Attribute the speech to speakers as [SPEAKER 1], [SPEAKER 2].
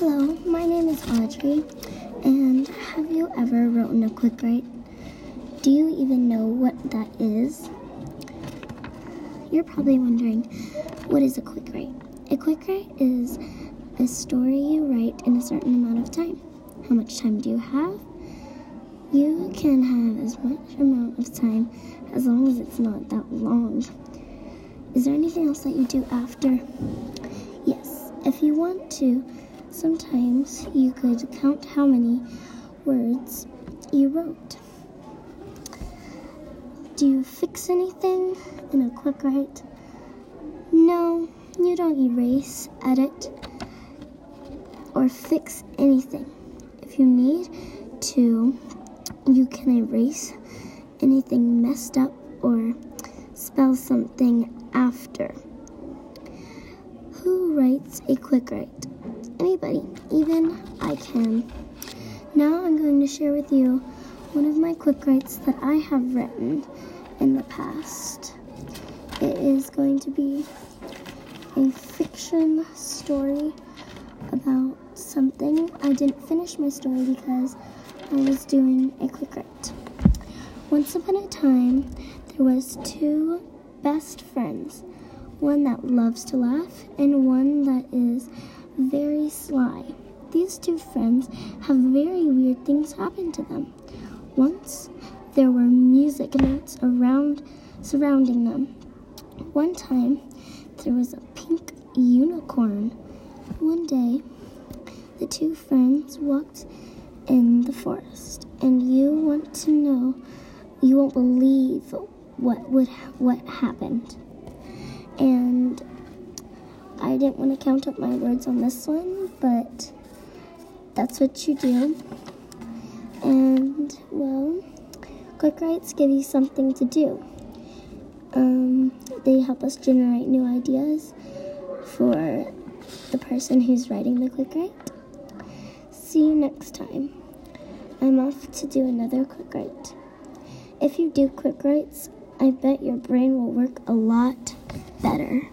[SPEAKER 1] Hello, my name is Audrey, and have you ever written a quick write? Do you even know what that is? You're probably wondering, what is a quick write? A quick write is a story you write in a certain amount of time. How much time do you have? You can have as much amount of time as long as it's not that long. Is there anything else that you do after? Yes, if you want to, sometimes you could count how many words you wrote. Do you fix anything in a quick write? No, you don't erase, edit, or fix anything. If you need to, you can erase anything messed up or spell something after. Who writes a quick write? Anybody, even I can. Now I'm going to share with you one of my quick writes that I have written in the past. It is going to be a fiction story about something. I didn't finish my story because I was doing a quick write. Once upon a time, there was two best friends. One that loves to laugh and one that is very sly. These two friends have very weird things happen to them. Once there were music notes around surrounding them. One time there was a pink unicorn. One day the two friends walked in the forest and you want to know you won't believe what would what happened. Didn't want to count up my words on this one, but that's what you do. And well, quick writes give you something to do. Um, they help us generate new ideas for the person who's writing the quick write. See you next time. I'm off to do another quick write. If you do quick writes, I bet your brain will work a lot better.